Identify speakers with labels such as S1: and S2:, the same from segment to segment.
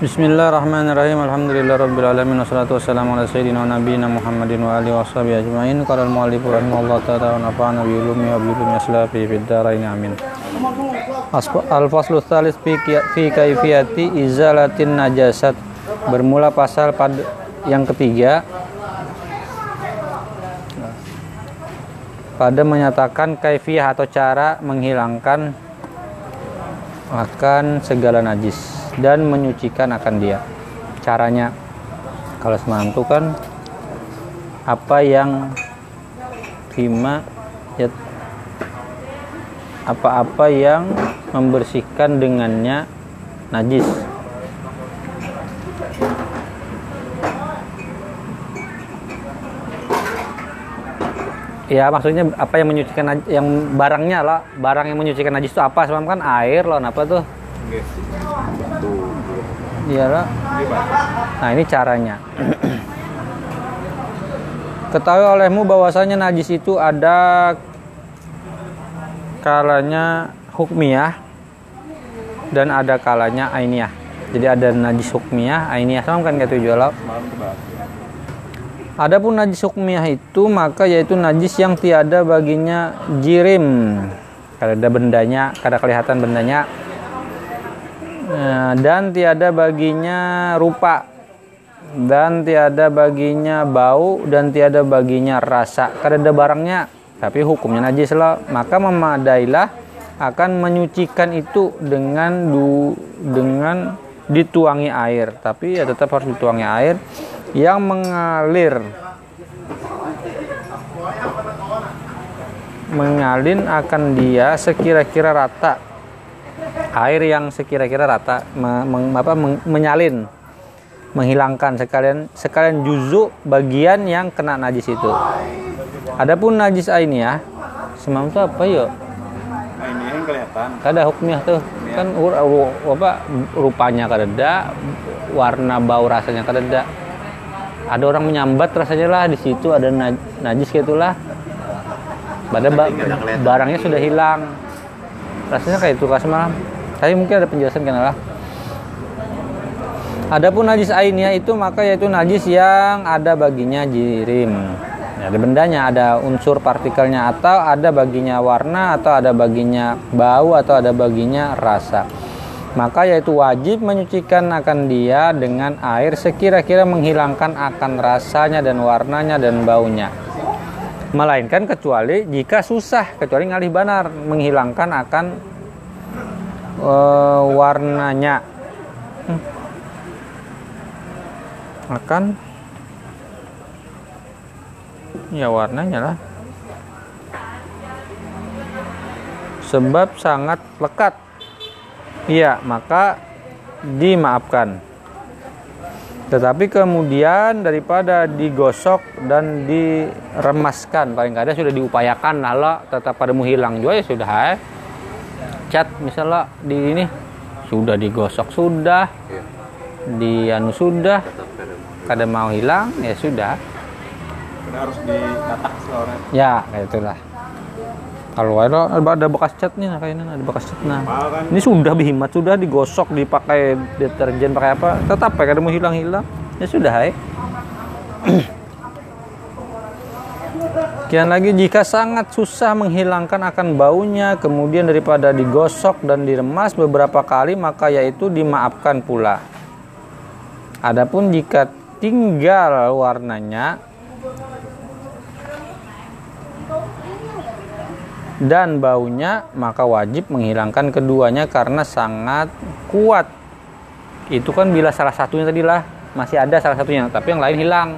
S1: Bismillahirrahmanirrahim. Alhamdulillah rabbil alamin wassalatu wassalamu ala sayyidina nabiyina Muhammadin wa alihi washabihi ajmain. Qala al-mu'allif rahimahullah ta'ala wa nafa'ana bi ulumi wa bi ulumi aslafi fid dharain amin. Al-faslu tsalis fi fi kaifiyati izalatin najasat. Bermula pasal pada yang ketiga pada menyatakan kaifiyah atau cara menghilangkan akan segala najis dan menyucikan akan dia. Caranya kalau semalam itu kan apa yang fima ya apa-apa yang membersihkan dengannya najis. Ya maksudnya apa yang menyucikan yang barangnya lah barang yang menyucikan najis itu apa semalam kan air loh apa tuh Iya lah. Nah ini caranya. Ketahui olehmu bahwasanya najis itu ada kalanya hukmiyah dan ada kalanya ainiyah. Jadi ada najis hukmiyah, ainiyah sama kan kayak tujuh lah. Adapun najis hukmiyah itu maka yaitu najis yang tiada baginya jirim. Kada ada bendanya, kada kelihatan bendanya. Nah, dan tiada baginya rupa dan tiada baginya bau dan tiada baginya rasa. Kada ada barangnya tapi hukumnya najis lah. Maka memadailah akan menyucikan itu dengan du, dengan dituangi air. Tapi ya tetap harus dituangi air yang mengalir. Mengalin akan dia sekira-kira rata air yang sekira-kira rata me- meng- apa, meng- menyalin menghilangkan sekalian sekalian juzuk bagian yang kena najis itu. Adapun najis ainiyah semalam itu apa yuk
S2: ini yang kelihatan.
S1: kada hukmiyah tuh kan ur- ur- apa rupanya kada warna bau rasanya kada ada. Orang menyambat rasanya lah di situ ada naj- najis gitulah pada ba- barangnya sudah hilang. Rasanya kayak itu kah semalam tapi mungkin ada penjelasan kenapa Adapun najis ainnya itu maka yaitu najis yang ada baginya jirim. Ya, ada bendanya, ada unsur partikelnya atau ada baginya warna atau ada baginya bau atau ada baginya rasa. Maka yaitu wajib menyucikan akan dia dengan air sekira-kira menghilangkan akan rasanya dan warnanya dan baunya. Melainkan kecuali jika susah, kecuali ngalih banar menghilangkan akan eh, warnanya. Akan ya warnanya lah. Sebab sangat lekat. Iya maka dimaafkan. Tetapi kemudian daripada digosok dan diremaskan paling kada sudah diupayakan lah lo. Tetap pada hilang juga ya sudah eh. Cat misalnya di ini sudah digosok sudah di anu sudah kada mau hilang ya sudah.
S2: Karena harus ditatak seorang.
S1: ya kayak itulah. Kalau ada ada bekas cat nih nah kayaknya ada bekas cat nah
S2: kan?
S1: ini sudah bihimat sudah digosok dipakai deterjen pakai apa tetap ya kada mau hilang hilang ya sudah ya Kian lagi jika sangat susah menghilangkan akan baunya kemudian daripada digosok dan diremas beberapa kali maka yaitu dimaafkan pula. Adapun jika tinggal warnanya dan baunya maka wajib menghilangkan keduanya karena sangat kuat. Itu kan bila salah satunya tadi lah masih ada salah satunya tapi yang lain hilang.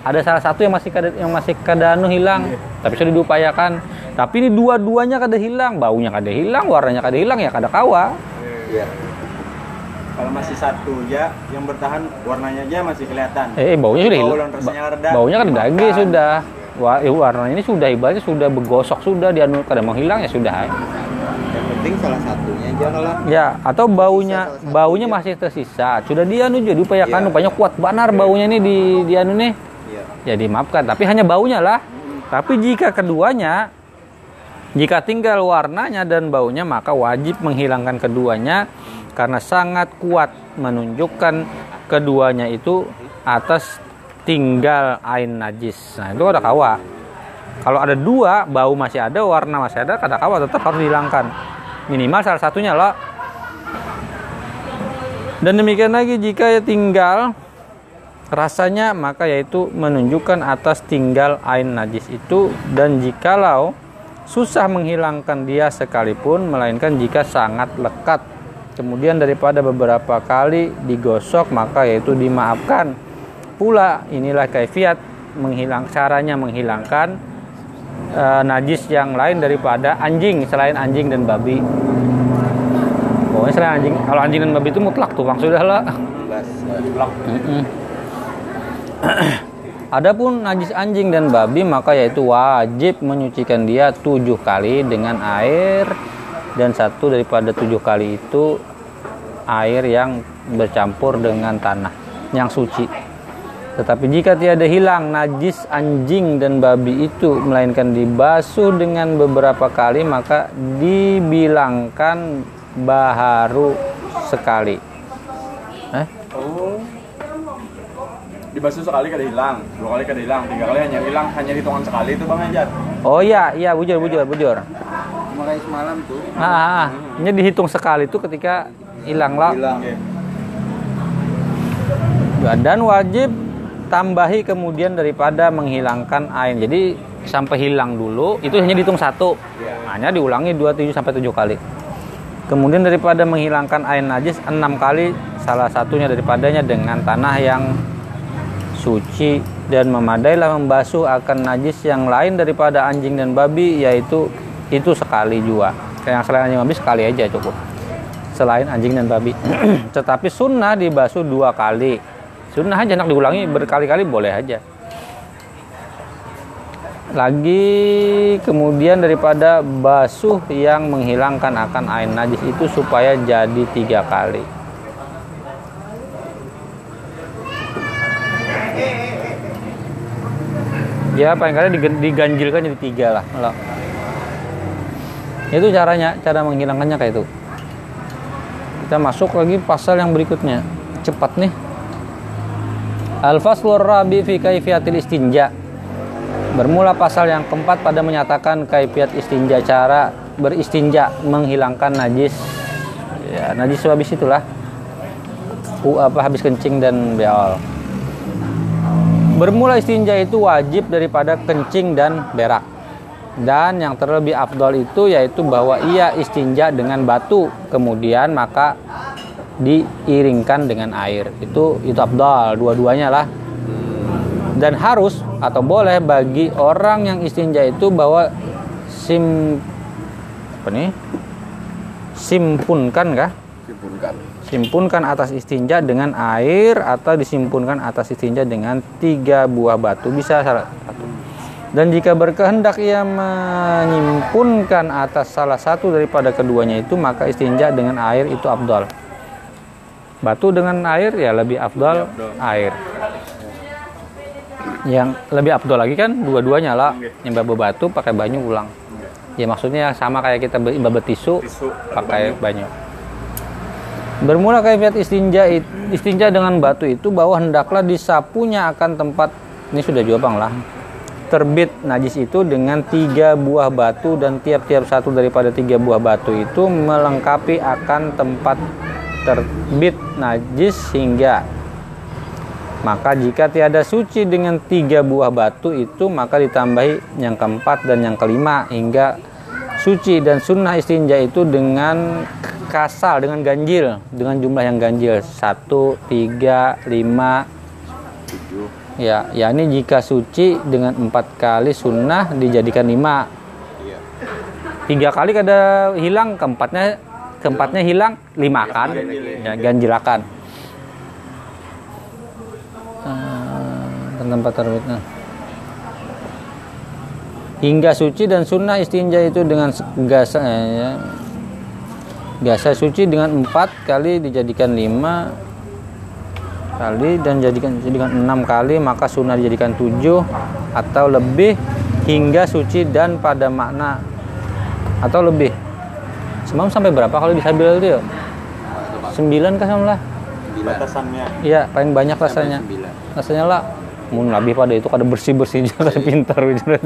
S1: Ada salah satu yang masih kada yang masih kada anu hilang tapi sudah diupayakan. Tapi ini dua-duanya kada hilang, baunya kada hilang, warnanya kada hilang ya kada kawa.
S2: Iya. Kalau masih satu aja yang bertahan warnanya aja masih kelihatan.
S1: Eh baunya sudah hilang.
S2: reda.
S1: Baunya kada lagi sudah. Wah, eh, warnanya ini sudah ibaratnya sudah begosok sudah dianu kada mau hilang ya sudah.
S3: Yang penting salah satunya aja lah.
S1: Ya, atau baunya baunya masih tersisa. Sudah dia anu jadi upayakan
S3: Iya.
S1: rupanya kuat banar baunya nih di di anu nih. Ya dimaafkan, tapi hanya baunya lah. Tapi jika keduanya jika tinggal warnanya dan baunya maka wajib menghilangkan keduanya karena sangat kuat menunjukkan keduanya itu atas tinggal ain najis. Nah, itu ada kawa. Kalau ada dua, bau masih ada, warna masih ada, kata kawa tetap harus dihilangkan. Minimal salah satunya lah. Dan demikian lagi jika tinggal rasanya maka yaitu menunjukkan atas tinggal ain najis itu dan jikalau susah menghilangkan dia sekalipun melainkan jika sangat lekat. Kemudian daripada beberapa kali digosok maka yaitu dimaafkan. Pula inilah kaifiat menghilang caranya menghilangkan e, najis yang lain daripada anjing selain anjing dan babi. Pokoknya selain anjing kalau anjing dan babi itu mutlak tuh bang sudah lah Adapun najis anjing dan babi maka yaitu wajib menyucikan dia tujuh kali dengan air dan satu daripada tujuh kali itu air yang bercampur dengan tanah yang suci. Tetapi jika tiada hilang najis anjing dan babi itu melainkan dibasuh dengan beberapa kali maka dibilangkan baharu sekali.
S2: Eh? Oh. Dibasuh sekali kada hilang, dua kali kada hilang, tiga kali hanya hilang, hanya hitungan sekali itu Bang Ajat.
S1: Oh iya, iya bujur bujur bujur.
S3: Mulai semalam tuh.
S1: Ah, ah, ah. ini dihitung sekali itu ketika hilang lah.
S3: Hilang.
S1: Dan wajib tambahi kemudian daripada menghilangkan air. Jadi sampai hilang dulu itu hanya dihitung satu. Hanya diulangi 27 sampai 7 kali. Kemudian daripada menghilangkan air najis enam kali salah satunya daripadanya dengan tanah yang suci dan memadailah membasuh akan najis yang lain daripada anjing dan babi yaitu itu sekali juga. Yang selain anjing babi sekali aja cukup selain anjing dan babi. Tetapi sunnah dibasuh dua kali. Sunnah aja nak diulangi berkali-kali boleh aja. Lagi kemudian daripada basuh yang menghilangkan akan air najis itu supaya jadi tiga kali. Ya paling kali diganjilkan jadi tiga lah. Itu caranya, cara menghilangkannya kayak itu. Kita masuk lagi pasal yang berikutnya. Cepat nih. Al-Faslur Rabi fi kaifiyatil istinja. Bermula pasal yang keempat pada menyatakan kaifiat istinja cara beristinja menghilangkan najis. Ya najis habis itulah. U apa habis kencing dan beol Bermula istinja itu wajib daripada kencing dan berak. Dan yang terlebih afdol itu yaitu bahwa ia istinja dengan batu kemudian maka diiringkan dengan air. Itu itu afdol dua-duanya lah. Dan harus atau boleh bagi orang yang istinja itu bahwa sim apa nih? Simpunkan kah
S3: simpunkan
S1: simpunkan atas istinja dengan air atau disimpunkan atas istinja dengan tiga buah batu. Bisa salah satu. Dan jika berkehendak ia menyimpunkan atas salah satu daripada keduanya itu maka istinja dengan air itu abdul batu dengan air ya lebih abdul air. Yang lebih abdul lagi kan dua-duanya lah. Yang bawa batu pakai banyu ulang. Ya maksudnya sama kayak kita babat tisu pakai banyu bermula kayak istinja istinja dengan batu itu bahwa hendaklah disapunya akan tempat ini sudah jawab bang lah terbit najis itu dengan tiga buah batu dan tiap-tiap satu daripada tiga buah batu itu melengkapi akan tempat terbit najis hingga maka jika tiada suci dengan tiga buah batu itu maka ditambahi yang keempat dan yang kelima hingga suci dan sunnah istinja itu dengan kasal dengan ganjil dengan jumlah yang ganjil satu tiga lima Ya, ya ini jika suci dengan empat kali sunnah dijadikan lima. Iya. Tiga kali kada hilang, keempatnya keempatnya hilang lima kan, ya ganjilakan. Uh, tempat terbitnya. Hingga suci dan sunnah istinja itu dengan gasa ya. Gasa suci dengan empat kali dijadikan lima kali dan jadikan jadikan enam kali maka sunnah dijadikan tujuh atau lebih hingga suci dan pada makna atau lebih. Semalam sampai berapa kalau disabil itu ya sembilan kah sama lah?
S2: Batasannya.
S1: Iya paling banyak rasanya. rasanya lah mun lebih pada itu kada bersih bersih juga kada pintar gitu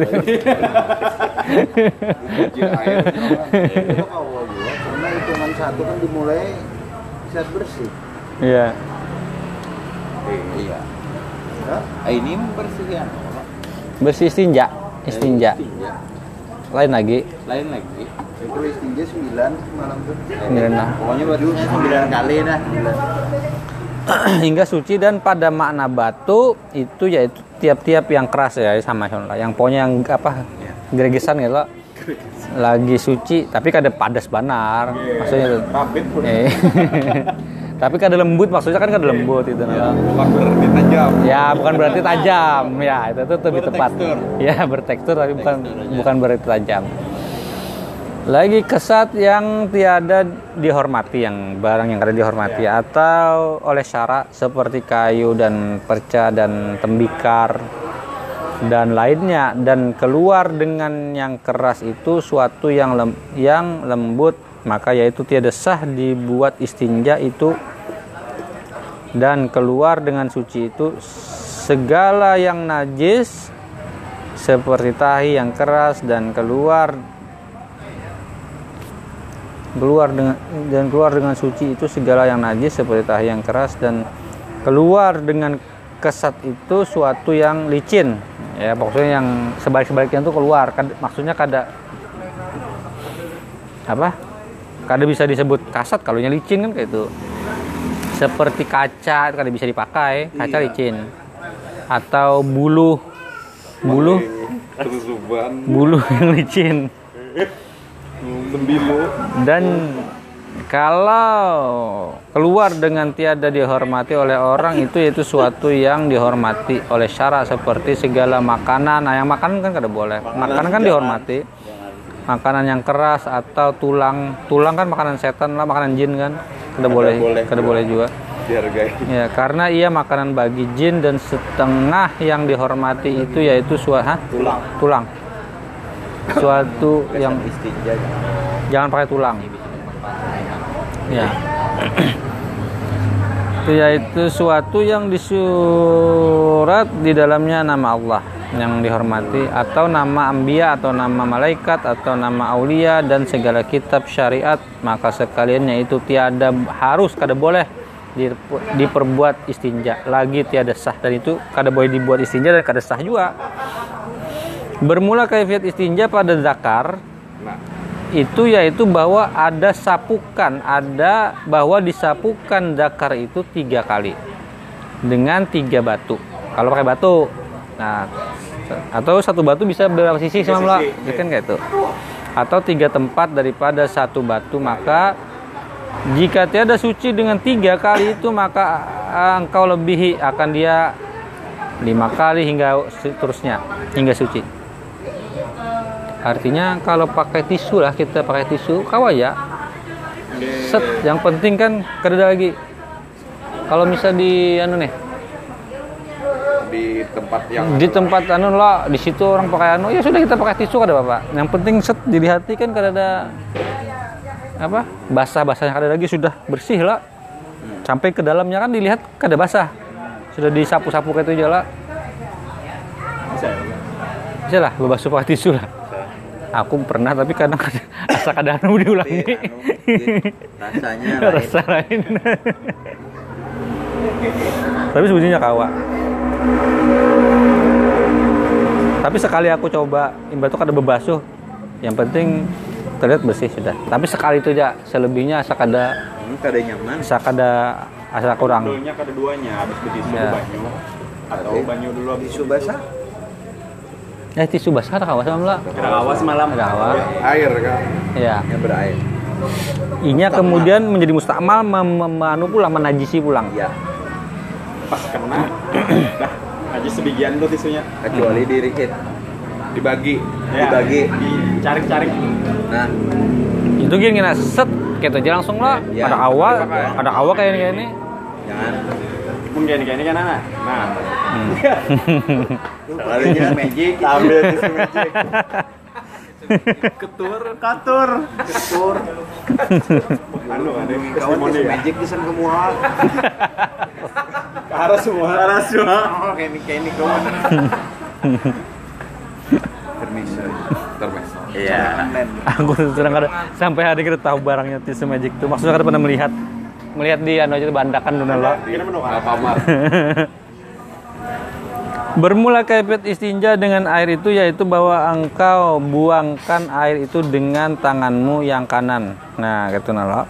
S3: Uji air Itu awal gua karena hitungan satu kan dimulai saat bersih.
S1: iya
S3: Iya. Nah, ini bersih kan?
S1: bersih istinja istinja
S3: Istinja.
S1: lain lagi
S3: Lain lagi. Itu istinja sembilan malam tuh.
S1: Sembilan lah.
S3: Pokoknya bajunya sembilan kali dah.
S1: hingga suci dan pada makna batu itu yaitu tiap-tiap yang keras ya sama lah yang pokoknya yang apa gregesan gitu loh. Lagi suci tapi kada padas banar. Maksudnya itu.
S2: Rapid pun.
S1: Eh. tapi kada lembut maksudnya kan kada lembut itu. Nah.
S2: bukan berarti tajam.
S1: Ya bukan berarti tajam. Ya itu tuh lebih tepat. ya bertekstur tapi bukan bukan berarti tajam. Lagi kesat yang tiada dihormati yang barang yang kada dihormati. Atau oleh syarat seperti kayu dan perca dan tembikar dan lainnya. Dan keluar dengan yang keras itu suatu yang lem- yang lembut maka yaitu tiada sah dibuat istinja itu. Dan keluar dengan suci itu segala yang najis seperti tahi yang keras dan keluar keluar dengan dan keluar dengan suci itu segala yang najis seperti tahi yang keras dan keluar dengan kesat itu suatu yang licin. Ya maksudnya yang sebalik-sebaliknya itu keluar. Kad- maksudnya kada apa? Kada bisa disebut kasat kalau licin kan kayak itu seperti kaca kada bisa dipakai kaca
S3: Iya.
S1: licin. Atau bulu. Bulu? Bulu yang licin. Dan kalau keluar dengan tiada dihormati oleh orang itu yaitu suatu yang dihormati oleh syarat seperti segala makanan. Nah yang makanan kan kada boleh. Makanan kan dihormati. Makanan yang keras atau tulang. Tulang kan makanan setan lah makanan jin kan. Kada boleh kada boleh juga.
S2: dihargai.
S1: Ya karena ia makanan bagi jin dan setengah yang dihormati itu yaitu suatu
S2: tulang.
S1: Tulang. Suatu yang
S3: istinja.
S1: jangan pakai tulang ya. Itu yaitu suatu yang disurat di dalamnya nama Allah yang dihormati atau nama ambia atau nama malaikat atau nama aulia dan segala kitab syariat maka sekaliannya itu tiada harus kada boleh di- diperbuat istinja. Lagi tiada sah dan itu kada boleh dibuat istinja dan kada sah juga. Bermula kaifiat istinja pada zakar itu yaitu bahwa ada sapukan, ada bahwa disapukan zakar itu tiga kali dengan tiga batu. Kalau pakai batu, nah atau satu batu bisa berapa sisi sama
S2: sisi,
S1: ya kan kayak itu. Atau tiga tempat daripada satu batu maka jika tiada suci dengan tiga kali itu maka ah, engkau lebihi akan dia lima kali hingga seterusnya hingga suci. Artinya kalau pakai tisu lah kita pakai tisu kawa ya. Set, yang penting kan kerja lagi. Kalau misal di anu nih,
S2: di tempat yang
S1: di tempat anu lah, di situ orang pakai anu, ya sudah kita pakai tisu kada bapak. Yang penting set dilihat kan kada ada apa basah-basahnya kada lagi sudah bersih lah. Sampai ke dalamnya kan dilihat kada basah. Sudah disapu-sapu kayak itu
S2: bisa ya?
S1: Bisa lah, bebas pakai tisu lah. Aku pernah tapi kadang kada asa kada anu diulangi.
S3: Anu, rasanya lain.
S1: rasa lain tapi sebetulnya kawa tapi sekali aku coba imba itu kada bebasuh yang penting terlihat bersih sudah tapi sekali itu aja selebihnya asa kada
S3: Hmm, kada nyaman.
S1: asa kada asa kurang
S2: dulunya kada duanya habis betisu
S1: Ya.
S2: banyu atau banyu dulu habis
S3: basah?
S1: Eh tisu basah ada kawa sama lah
S2: Kira awas malam.
S1: Ada awas.
S2: air kan?
S1: Ya
S3: Yang berair.
S1: inya kemudian menjadi mustakmal mem- mem- anu pulang menajisi pulang.
S3: Iya.
S2: pas kena dah aja sebagian tuh tisunya.
S3: Kecuali dirikit.
S2: dibagi.
S3: Dibagi.
S2: dicari-cari
S3: Nah,
S1: itu gini set. Gitu aja langsung lah
S3: Ya,
S1: ada awal
S2: dipakai.
S1: ada awal kayak ini kayak ini.
S3: Jangan.
S2: Mungkin kayak ini kan anak nah
S1: Hmm.
S3: Magic.
S2: ambil tisu magic Ketur. Katur.
S3: Ketur.
S2: Anu ada yang
S3: Kawan kisah
S2: ya.
S3: magic di sana kemual.
S2: Ke arah semua. Ke arah semua.
S3: Oh, kayak ini kayak ini kawan. Permisi.
S2: Termeso.
S3: Iya.
S1: Aku sedang ada sampai hari kita tahu barangnya tisu magic itu. Maksudnya kada pernah melihat melihat di anu aja bandakan dulu lo.
S2: Alfamart.
S1: Bermula kaifat istinja dengan air itu yaitu bahwa engkau buangkan air itu dengan tanganmu yang kanan. Nah, gitu nalo.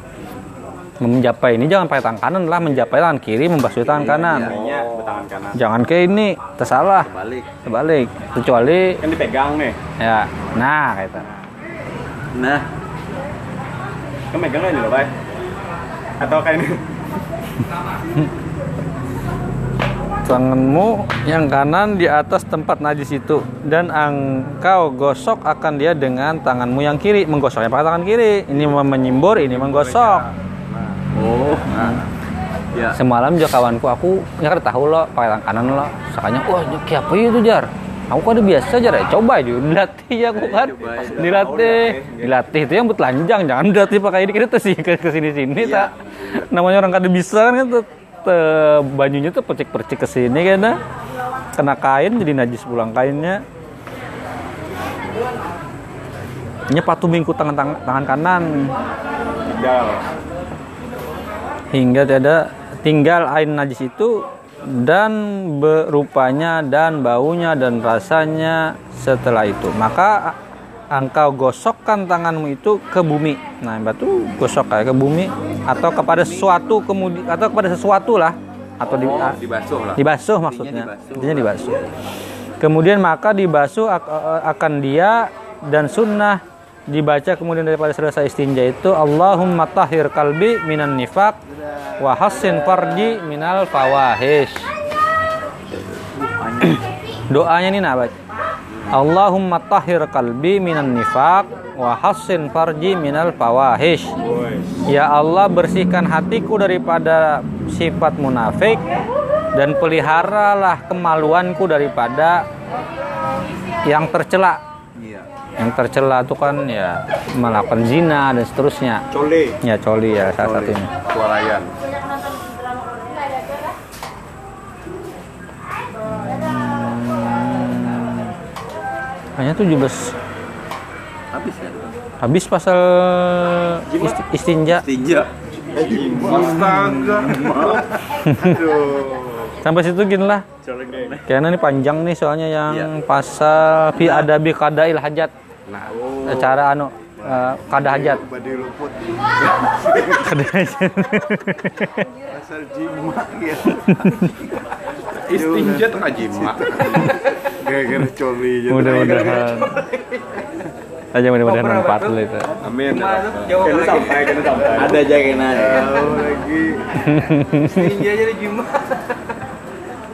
S1: Menjapai ini jangan pakai tangan kanan lah, menjapai tangan kiri, membasuh tangan kanan.
S2: Bertangan kanan.
S1: Jangan kayak ini, tersalah.
S3: Balik.
S1: Sebalik. Kecuali
S2: Kan dipegang nih.
S1: ya, nah kayak itu.
S3: Nah,
S2: Kan megang ini loh, Bay. Atau kayak ini.
S1: tanganmu yang kanan di atas tempat najis itu dan engkau gosok akan dia dengan tanganmu yang kiri menggosoknya pakai tangan kiri ini menyimbur ini menggosok
S3: oh, nah. Ya.
S1: semalam juga kawanku aku ya kan tahu lo pakai tangan kanan lo sakanya wah kayak apa itu jar aku kan udah biasa jar ya coba aja dilatih ya aku kan.
S3: Coba aja.
S1: dilatih dilatih itu yang bertelanjang. Jangan dilatih pakai ini kita sih ke sini sini tak namanya orang kada bisa kan tuh te- banyunya tuh percik-percik ke sini kan nah. kena kain jadi najis pulang kainnya. Ini patu mingku tangan tangan, tangan kanan.
S2: Tinggal.
S1: hingga tidak tinggal air najis itu dan berupanya dan baunya dan rasanya setelah itu. Maka engkau gosokkan tanganmu itu ke bumi. Nah batu gosok kayak ke bumi atau kepada sesuatu kemudian atau kepada sesuatu lah. Atau di,
S2: Oh,
S1: a-
S2: dibasuh lah.
S1: dibasuh maksudnya.
S3: dibasuh.
S1: intinya dibasuh. Kemudian maka dibasuh ak- akan dia dan sunnah dibaca kemudian daripada selesai istinja itu Allahumma tahhir kalbi minan nifaq wa hassin farji minal fawahish doanya ini nah baca Allahumma tahhir kalbi minan nifaq wa hassin farji minal fawahish Ya Allah bersihkan hatiku daripada sifat munafik dan peliharalah kemaluanku daripada yang tercela.
S3: Iya.
S1: Yang tercela itu kan ya melakukan zina dan seterusnya.
S2: Cole.
S1: Ya coli ya salah satunya.
S2: Suarayan.
S1: Hanya 17
S3: Habis ya?
S1: habis pasal ist- istinja
S3: Tinja.
S2: Astaga.
S1: Sampai situ gini lah. Karena ini panjang nih soalnya yang
S3: Iya.
S1: pasal fi adabi qadail hajat.
S3: Nah,
S1: Cara anu eh, kada hajat.
S3: luput.
S1: Kada hajat.
S3: Asal jima gitu.
S2: Istinja tengah jima.
S3: Gara-gara coli aja.
S1: mudah-mudahan aja mudah-mudahan manfaat lu itu
S2: Amin. Kena sampai, kena sampai.
S3: Ada aja kena. lagi.
S2: Istinja jadi jima.